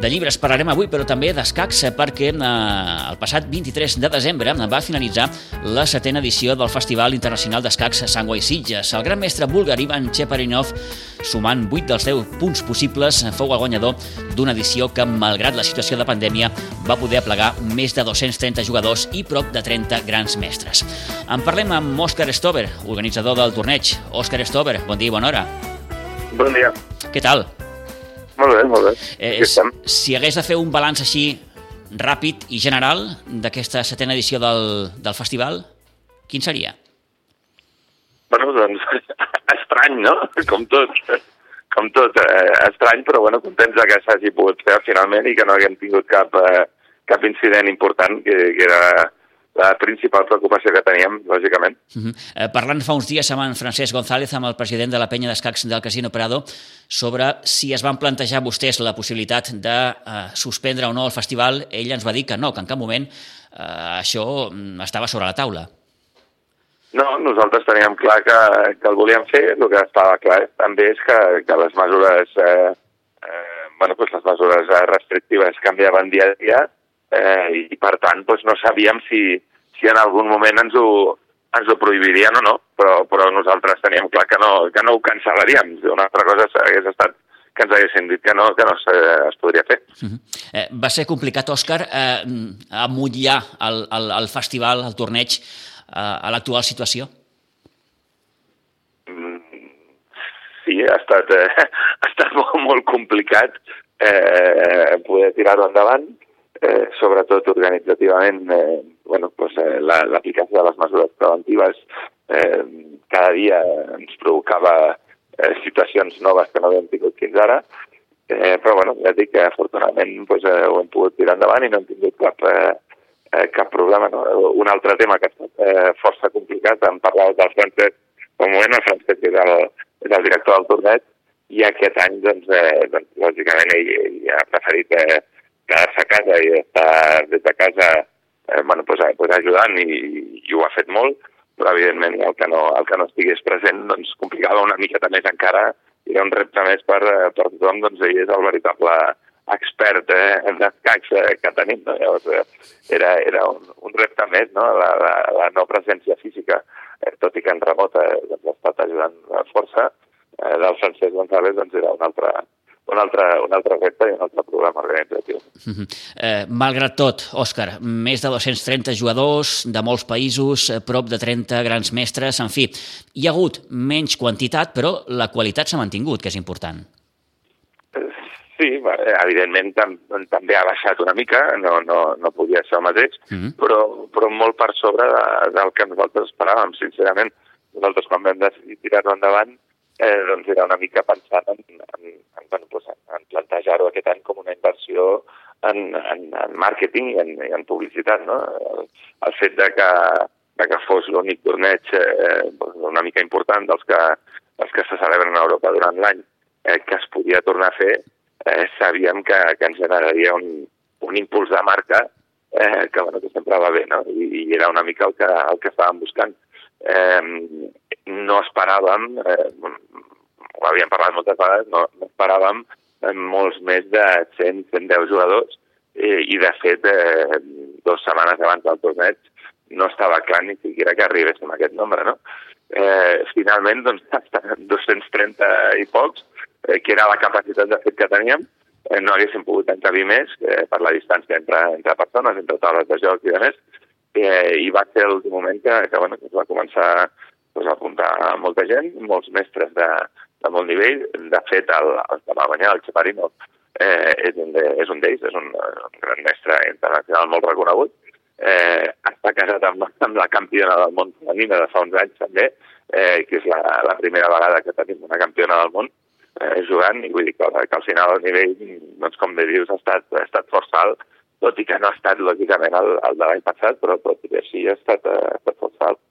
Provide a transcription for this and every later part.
De llibres parlarem avui, però també d'escacs, perquè eh, el passat 23 de desembre va finalitzar la setena edició del Festival Internacional d'Escacs Sangua i Sitges. El gran mestre búlgar Ivan Cheparinov, sumant 8 dels 10 punts possibles, fou el guanyador d'una edició que, malgrat la situació de pandèmia, va poder aplegar més de 230 jugadors i prop de 30 grans mestres. En parlem amb Òscar Stover, organitzador del torneig. Òscar Stover, bon dia i bona hora. Bon dia. Què tal? Molt bé, molt bé. Eh, si hagués de fer un balanç així ràpid i general d'aquesta setena edició del, del festival, quin seria? Bueno, doncs, estrany, no? Com tot. Com tot, eh, estrany, però bueno, contents que s'hagi pogut fer finalment i que no haguem tingut cap, eh, cap incident important, que, que era la principal preocupació que teníem, lògicament. Uh -huh. eh, parlant fa uns dies amb en Francesc González, amb el president de la penya d'escacs del Casino Prado, sobre si es van plantejar vostès la possibilitat de eh, suspendre o no el festival, ell ens va dir que no, que en cap moment eh, això mm, estava sobre la taula. No, nosaltres teníem clar que, que el volíem fer, el que estava clar també és que, que les mesures, eh, eh, bueno, doncs les mesures restrictives canviaven dia a dia, eh, i per tant doncs, no sabíem si, si en algun moment ens ho, ens ho prohibirien o no, però, però nosaltres teníem clar que no, que no ho cancel·laríem. Una altra cosa hagués estat que ens haguessin dit que no, que no es podria fer. Uh -huh. eh, va ser complicat, Òscar, eh, amullar el, el, el festival, el torneig, eh, a l'actual situació? Mm, sí, ha estat, eh, ha estat molt, molt complicat eh, poder tirar-ho endavant eh, sobretot organitzativament, eh, bueno, pues, eh, l'aplicació la, de les mesures preventives eh, cada dia ens provocava eh, situacions noves que no havíem tingut fins ara, eh, però bueno, ja dic que afortunadament pues, eh, ho hem pogut tirar endavant i no hem tingut cap, eh, eh, cap problema. No? Un altre tema que ha estat eh, força complicat, en parlava del Francesc, un moment el Francesc és el, és el director del torneig, i aquest any, doncs, eh, doncs lògicament, ell, ell ha preferit eh, quedar-se a casa i estar des de casa eh, bueno, pues, pues ajudant i, i ho ha fet molt, però evidentment el que no, el que no estigués present doncs, complicava una miqueta més encara era un repte més per, per tothom, doncs ell és el veritable expert eh, en escacs eh, que tenim. No? Llavors, eh, era, era un, un repte més, no? la, la, la no presència física, eh, tot i que en remota eh, doncs, ha estat ajudant força, eh, del Francesc González doncs, era un altre, un altre, un altre repte i un altre programa organitzatiu. Uh -huh. eh, malgrat tot, Òscar, més de 230 jugadors de molts països, eh, prop de 30 grans mestres, en fi, hi ha hagut menys quantitat, però la qualitat s'ha mantingut, que és important. Eh, sí, evidentment tam també ha baixat una mica, no, no, no podia ser el mateix, uh -huh. però, però molt per sobre de, del que nosaltres esperàvem, sincerament. Nosaltres quan vam decidir tirar-ho endavant eh, doncs era una mica pensant en, en, en, bueno, pues en plantejar-ho aquest any com una inversió en, en, en màrqueting i en, en publicitat. No? El, el fet de que, de que fos l'únic torneig eh, una mica important dels que, dels que se celebren a Europa durant l'any eh, que es podia tornar a fer, eh, sabíem que, que ens generaria un, un impuls de marca eh, que, bueno, que sempre va bé, no? I, i era una mica el que, el que estàvem buscant. Eh, no esperàvem, eh, ho havíem parlat moltes vegades, no, no esperàvem eh, molts més de 100, 110 jugadors eh, i de fet eh, dues setmanes abans del torneig no estava clar ni siquiera que arribéssim a aquest nombre, no? Eh, finalment, doncs, 230 i pocs, eh, que era la capacitat de fet que teníem, eh, no haguéssim pogut encabir més eh, per la distància entre, entre persones, entre taules de joc i de més, eh, i va ser l'últim moment que, que, bueno, que es va començar pues, a apuntar molta gent, molts mestres de, de molt nivell. De fet, el, el que va guanyar, el Chaparino, eh, és un de, és un d'ells, és un, un gran mestre internacional molt reconegut. Eh, està casat amb, amb la campiona del món femenina de fa uns anys també, eh, que és la, la primera vegada que tenim una campiona del món eh, jugant, i vull dir que, que al final el nivell, doncs, com bé dius, ha estat, ha estat força alt, tot i que no ha estat, lògicament, el, el de l'any passat, però tot i així ha estat, eh, ha estat força alt.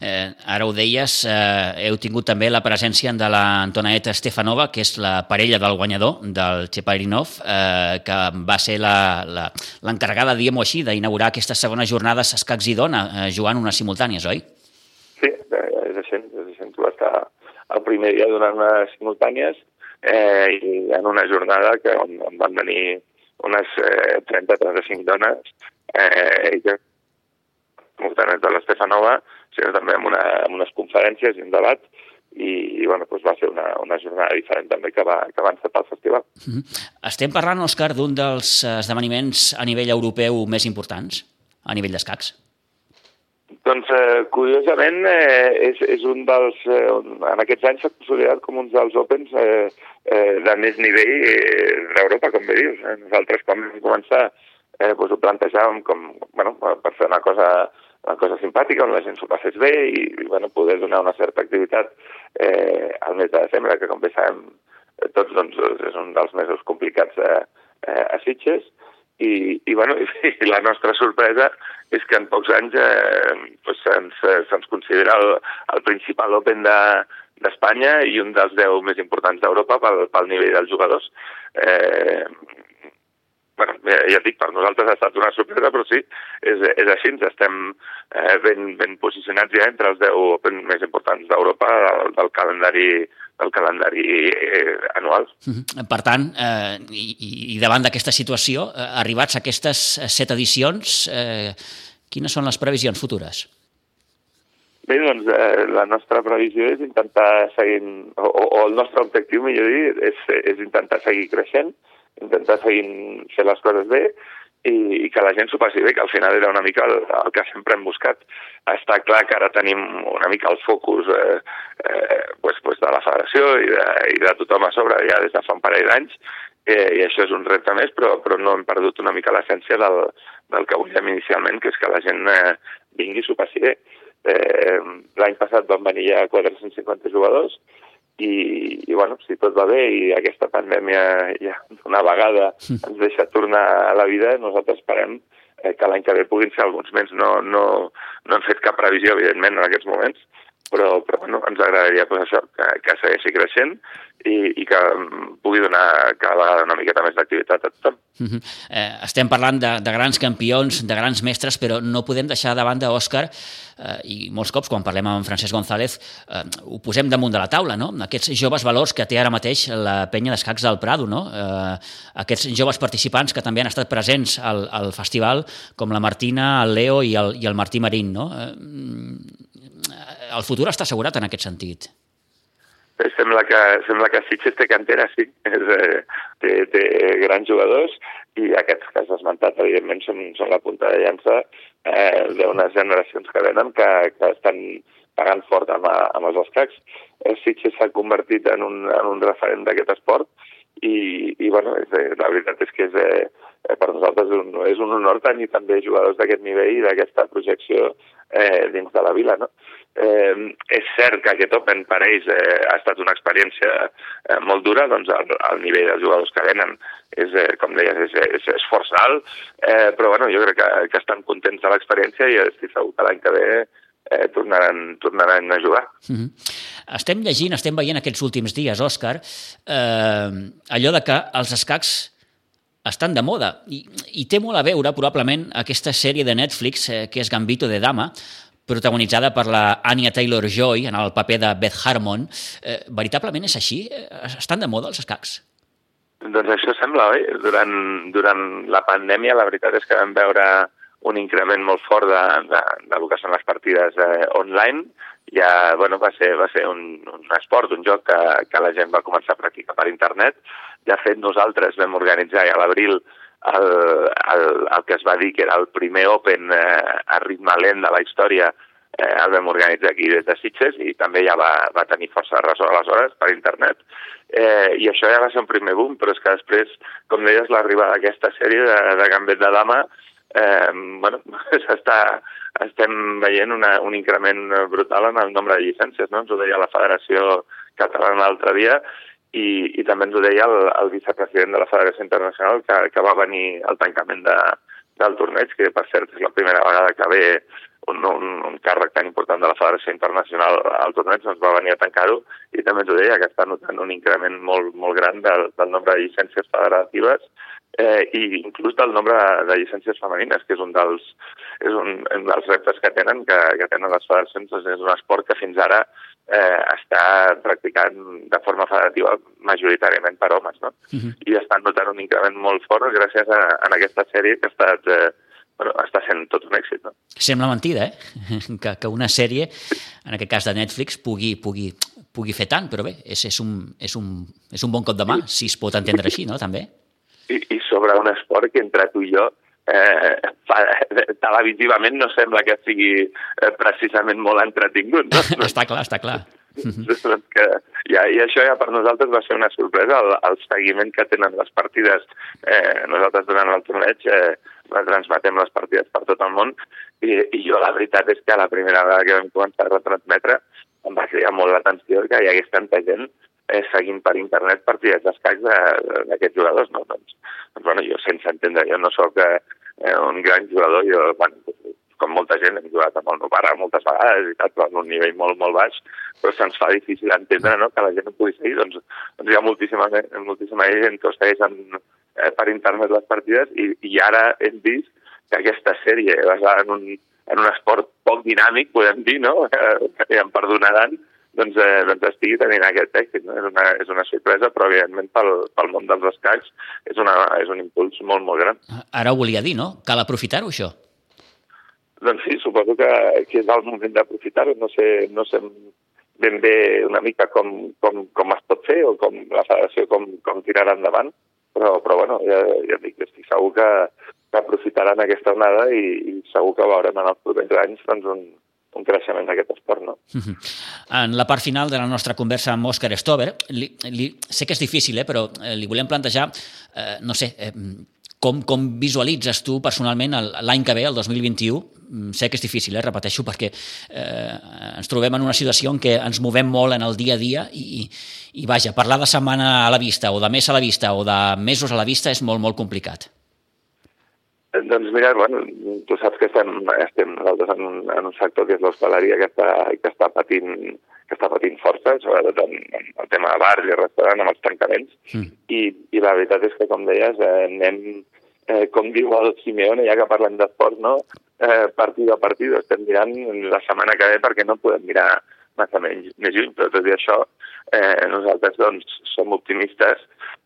Eh, ara ho deies, eh, heu tingut també la presència de l'Antonaeta Stefanova, que és la parella del guanyador, del Cheparinov, eh, que va ser l'encarregada, diguem-ho així, d'inaugurar aquestes segones jornades escacs i dona, eh, jugant unes simultànies, oi? Sí, és així, és així. Va estar el primer dia donant unes simultànies eh, i en una jornada que on, on van venir unes eh, 30-35 dones, eh, i que tant de l'Estefanova, sinó també amb, una, amb unes conferències i un debat, i, i bueno, doncs va ser una, una jornada diferent també que va, que va encetar el festival. Mm -hmm. Estem parlant, Òscar, d'un dels esdeveniments a nivell europeu més importants, a nivell d'escacs. Doncs, eh, curiosament, eh, és, és un dels... Eh, en aquests anys s'ha consolidat com un dels Opens eh, eh, de més nivell eh, d'Europa, com bé dius. Eh? Nosaltres, quan vam començar, eh, doncs ho plantejàvem com, bueno, per fer una cosa, una cosa simpàtica, on la gent s'ho passés bé i, i bueno, poder donar una certa activitat eh, al mes de desembre, que com bé sabem tots doncs, és un dels mesos complicats eh, eh, a Sitges, i, i, bueno, i, i la nostra sorpresa és que en pocs anys eh, doncs se'ns se considera el, el principal Open d'Espanya de, i un dels 10 més importants d'Europa pel, pel nivell dels jugadors. Eh, bueno, ja, et dic, per nosaltres ha estat una sorpresa, però sí, és, és així, ens estem eh, ben, ben posicionats ja entre els 10 Open més importants d'Europa del, del calendari del calendari eh, anual. Mhm. Per tant, eh, i, i davant d'aquesta situació, eh, arribats a aquestes set edicions, eh, quines són les previsions futures? Bé, doncs eh, la nostra previsió és intentar seguir, o, o el nostre objectiu, millor dir, és, és intentar seguir creixent, intentar seguir fer les coses bé i, i que la gent s'ho passi bé, que al final era una mica el, el que sempre hem buscat. Està clar que ara tenim una mica el focus eh, eh, pues, pues de la federació i de, i de tothom a sobre ja des de fa un parell d'anys, eh, i això és un repte més, però, però no hem perdut una mica l'essència del, del que volíem inicialment, que és que la gent eh, vingui i s'ho passi bé. Eh, L'any passat van venir ja 450 jugadors, i, i bueno, si tot va bé i aquesta pandèmia ja una vegada ens deixa tornar a la vida, nosaltres esperem eh, que l'any que ve puguin ser alguns més. No, no, no hem fet cap previsió, evidentment, en aquests moments, però, però bueno, ens agradaria pues, això, que, que segueixi creixent i, i que pugui donar cada vegada una miqueta més d'activitat a tothom. Uh -huh. eh, estem parlant de, de grans campions, de grans mestres, però no podem deixar de banda, Òscar, eh, i molts cops quan parlem amb Francesc González eh, ho posem damunt de la taula, no? aquests joves valors que té ara mateix la penya d'escacs del Prado, no? eh, aquests joves participants que també han estat presents al, al festival, com la Martina, el Leo i el, i el Martí Marín. No? Eh, el futur està assegurat en aquest sentit. Eh, sembla que, sembla que Sitges té cantera, sí. És, eh, té, té grans jugadors i aquests que has esmentat, evidentment, són, són la punta de llança eh, d'unes generacions que venen que, que estan pagant fort amb, amb els escacs. Eh, Sitges s'ha convertit en un, en un referent d'aquest esport i, i bueno, és, la veritat és que és, eh, per nosaltres és un, és un honor tenir també jugadors d'aquest nivell i d'aquesta projecció eh, dins de la vila. No? Eh, és cert que aquest Open per ells eh, ha estat una experiència eh, molt dura, doncs el, el nivell dels jugadors que venen és, eh, com deies, és, és, és força alt, eh, però bueno, jo crec que, que estan contents de l'experiència i estic segur que l'any que ve eh, tornaran, tornaran a jugar. Mm -hmm. Estem llegint, estem veient aquests últims dies, Òscar, eh, allò de que els escacs estan de moda i, i té molt a veure probablement aquesta sèrie de Netflix eh, que és Gambito de Dama, protagonitzada per la Anya Taylor-Joy en el paper de Beth Harmon. Eh, veritablement és així? Eh, estan de moda els escacs? Doncs això sembla, oi? Durant, durant la pandèmia la veritat és que vam veure un increment molt fort de, de, de lo que són les partides eh, online. Ja, bueno, va ser, va ser un, un esport, un joc que, que la gent va començar a practicar per internet. De fet, nosaltres vam organitzar ja a l'abril el, el, el que es va dir que era el primer Open eh, a ritme lent de la història, eh, el vam organitzar aquí des de Sitges i també ja va, va tenir força ressò aleshores per internet. Eh, I això ja va ser un primer boom, però és que després, com deies, l'arribada d'aquesta sèrie de, de Gambet de Dama eh, bueno, està, estem veient una, un increment brutal en el nombre de llicències, no? ens ho deia la Federació Catalana l'altre dia, i, i també ens ho deia el, el vicepresident de la Federació Internacional que, que va venir al tancament de, del torneig, que per cert és la primera vegada que ve un, un, un càrrec tan important de la Federació Internacional al torneig, doncs va venir a tancar-ho. I també ens ho deia que està notant un increment molt, molt gran del, del nombre de llicències federatives eh, i inclús del nombre de, de llicències femenines, que és un dels, és un, un dels reptes que tenen, que, que tenen les federacions. És un esport que fins ara eh, està practicant de forma federativa majoritàriament per homes, no? Uh -huh. I estan notant un increment molt fort gràcies a, a aquesta sèrie que ha estat... Eh, bueno, està sent tot un èxit, no? Sembla mentida, eh? Que, que una sèrie, en aquest cas de Netflix, pugui, pugui, pugui fer tant, però bé, és, és, un, és, un, és un bon cop de mà, si es pot entendre així, no?, també. I, i sobre un esport que entre tu i jo eh, televisivament no sembla que sigui eh, precisament molt entretingut. No? està clar, està clar. doncs que, ja, I això ja per nosaltres va ser una sorpresa, el, el seguiment que tenen les partides. Eh, nosaltres durant el torneig eh, transmetem les partides per tot el món i, i jo la veritat és que la primera vegada que vam començar a retransmetre em va cridar molt l'atenció que hi hagués tanta gent eh, seguint per internet partides d'escacs d'aquests jugadors. No? Doncs, doncs, bueno, jo sense entendre, jo no sóc eh, un gran jugador, jo, bueno, com molta gent, hem jugat amb el meu pare moltes vegades i tal, però en un nivell molt, molt baix, però se'ns fa difícil entendre no? que la gent no pugui seguir. Doncs, doncs hi ha moltíssima, moltíssima gent que ho segueix en, eh, per internet les partides i, i ara hem vist que aquesta sèrie basada en un, en un esport poc dinàmic, podem dir, no? Eh, em perdonaran, doncs, eh, doncs estigui tenint aquest èxit. No? És, una, és una sorpresa, però evidentment pel, pel món dels escacs és, una, és un impuls molt, molt gran. Ara ho volia dir, no? Cal aprofitar-ho, això. Doncs sí, suposo que, que és el moment d'aprofitar-ho. No sé, no sé ben bé una mica com, com, com es pot fer o com la federació com, com tirarà endavant, però, però bueno, ja, ja dic, estic segur que, que aprofitaran aquesta onada i, i segur que veurem en els propers anys doncs, un, un creixement d'aquest esport. No? En la part final de la nostra conversa amb Òscar Stover, li, li, sé que és difícil, eh, però eh, li volem plantejar, eh, no sé, eh, com, com visualitzes tu personalment l'any que ve, el 2021? Mm, sé que és difícil, eh, repeteixo, perquè eh, ens trobem en una situació en què ens movem molt en el dia a dia i, i vaja, parlar de setmana a la vista o de mes a la vista o de mesos a la vista és molt, molt complicat. Doncs mira, bueno, tu saps que estem, estem nosaltres en, en un sector que és l'hostaleria que, està, que està patint que està patint força, sobretot en, en el tema de bars i restaurants amb els tancaments. Mm. I, I la veritat és que, com deies, eh, anem, eh, com diu el Simeone, ja que parlem d'esport, no? eh, partit a partit, estem mirant la setmana que ve perquè no podem mirar massa menys, més lluny, però tot i això eh, nosaltres doncs, som optimistes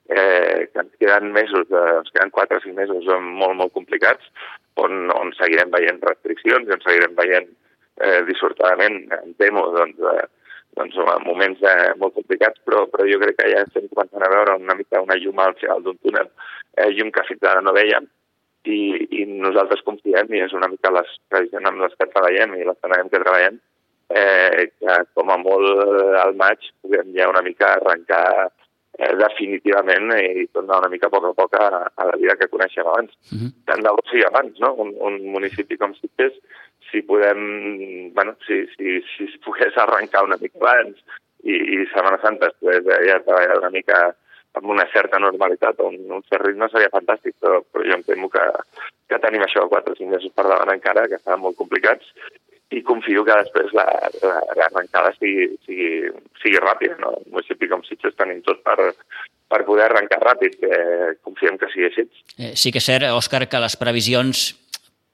eh, que ens queden mesos, eh, ens queden 4 o 5 mesos molt, molt complicats, on, on seguirem veient restriccions i on seguirem veient eh, dissortadament, em temo, doncs, eh, doncs, moments eh, molt complicats, però, però jo crec que ja estem començant a veure una mica una llum al final d'un túnel, eh, llum que fins ara no veiem, i, i nosaltres confiem, i és una mica les previsions amb les que treballem i les que treballem, eh, que com a molt al maig puguem ja una mica arrencar eh, definitivament i tornar una mica a poc a poc a, a la vida que coneixem abans. Uh -huh. Tant de bo sigui abans, no? Un, un municipi com Sitges, si podem, bueno, si, si, si es pogués arrencar una mica abans i, i Setmana Santa es pogués ja treballar una mica amb una certa normalitat o un, un cert ritme seria fantàstic, però, però jo em temo que, que tenim això 4 o 5 mesos per davant encara, que estaven molt complicats, i confio que després l'arrencada la, la sigui, sigui, sigui ràpida. No? Un municipi com Sitges tenim tot per, per poder arrencar ràpid, que confiem que sigui així. Eh, sí que és cert, Òscar, que les previsions,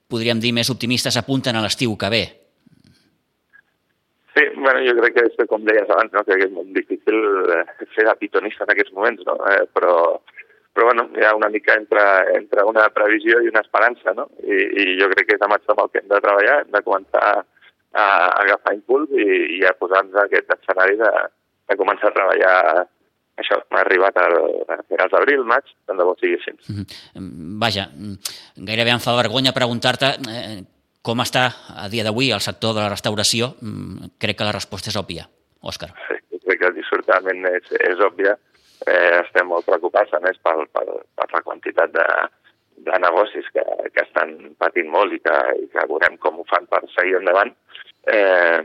podríem dir, més optimistes apunten a l'estiu que ve. Sí, bueno, jo crec que és com deies abans, no? que és molt difícil eh, ser de pitonista en aquests moments, no? eh, però, però bueno, hi ha una mica entre, entre una previsió i una esperança, no? I, i jo crec que és amb això amb el que hem de treballar, hem de començar a, a agafar impuls i, i a posar-nos aquest escenari de, de començar a treballar això, m'ha arribat al, a finals d'abril, maig, tant de bo sigui així. Mm -hmm. Vaja, gairebé em fa vergonya preguntar-te eh, com està a dia d'avui el sector de la restauració. Mm, crec que la resposta és òbvia. Òscar. Sí, crec que dissortadament és, és òbvia eh, estem molt preocupats, a més, per, per, per la quantitat de, de negocis que, que estan patint molt i que, i que veurem com ho fan per seguir endavant. Eh,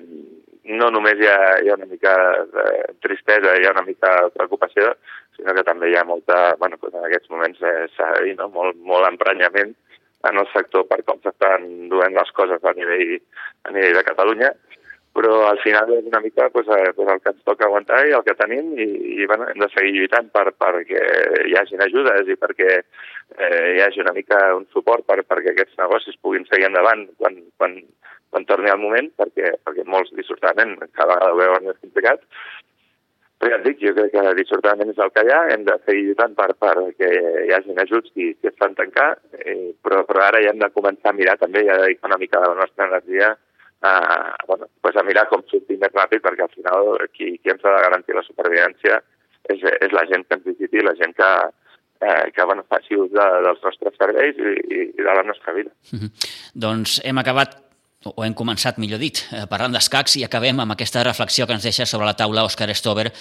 no només hi ha, hi ha una mica de tristesa, hi ha una mica de preocupació, sinó que també hi ha molta, bueno, doncs en aquests moments eh, s'ha de dir, no? molt, molt emprenyament en el sector per com s'estan duent les coses a nivell, a nivell de Catalunya però al final és una mica pues, eh, pues el que ens toca aguantar i el que tenim i, i bueno, hem de seguir lluitant per, perquè hi hagin ajudes i perquè eh, hi hagi una mica un suport per, perquè aquests negocis puguin seguir endavant quan, quan quan torni al moment, perquè, perquè molts, dissortadament, cada vegada ho veuen més complicat. Però ja et dic, jo crec que dissortadament és el que hi ha, hem de seguir lluitant per, per que hi hagi ajuts qui, qui es fan tancar, eh, però, però ara ja hem de començar a mirar també, ja dedicar una mica de la nostra energia a, bueno, pues a mirar com sortir més ràpid, perquè al final qui, qui ens ha de garantir la supervivència és, és la gent que ens visiti, la gent que, eh, que bueno, faci ús de, dels nostres serveis i, i de la nostra vida. Mm -hmm. Doncs hem acabat o hem començat, millor dit, eh, parlant d'escacs i acabem amb aquesta reflexió que ens deixa sobre la taula Òscar Stover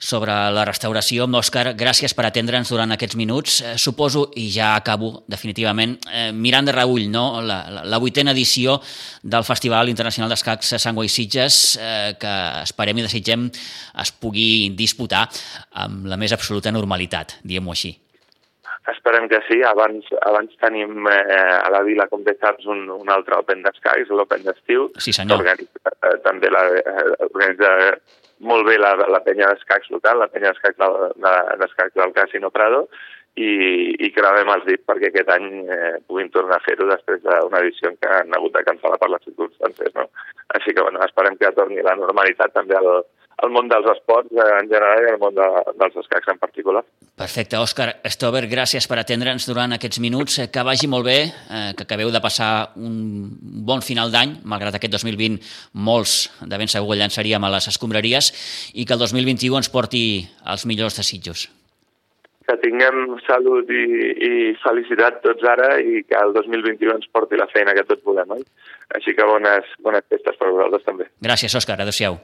sobre la restauració. Òscar, gràcies per atendre'ns durant aquests minuts. Eh, suposo, i ja acabo definitivament, eh, mirant de reull no? la, la, la vuitena edició del Festival Internacional d'Escacs Sant Guai Sitges, eh, que esperem i desitgem es pugui disputar amb la més absoluta normalitat, diguem-ho així. Esperem que sí. Abans, abans tenim eh, a la vila, com bé saps, un, un altre Open d'Escacs, l'Open d'estiu. Sí, senyor. Organitza, eh, també la, eh, organitza molt bé la, la penya d'escacs local, la penya d'escacs d'escacs del Casino Prado, i, i cravem els dits perquè aquest any eh, puguin tornar a fer-ho després d'una edició que han hagut de cancel·lar per les circumstàncies. No? Així que bueno, esperem que torni la normalitat també al, al món dels esports eh, en general i al món de, dels escacs en particular. Perfecte. Òscar Stover, gràcies per atendre'ns durant aquests minuts. Eh, que vagi molt bé, eh, que acabeu de passar un bon final d'any, malgrat aquest 2020 molts de ben segur llançaríem a les escombraries, i que el 2021 ens porti els millors desitjos. Que tinguem salut i, i felicitat tots ara i que el 2021 ens porti la feina que tots volem, oi? Així que bones, bones festes per vosaltres també. Gràcies, Òscar. Adéu-siau.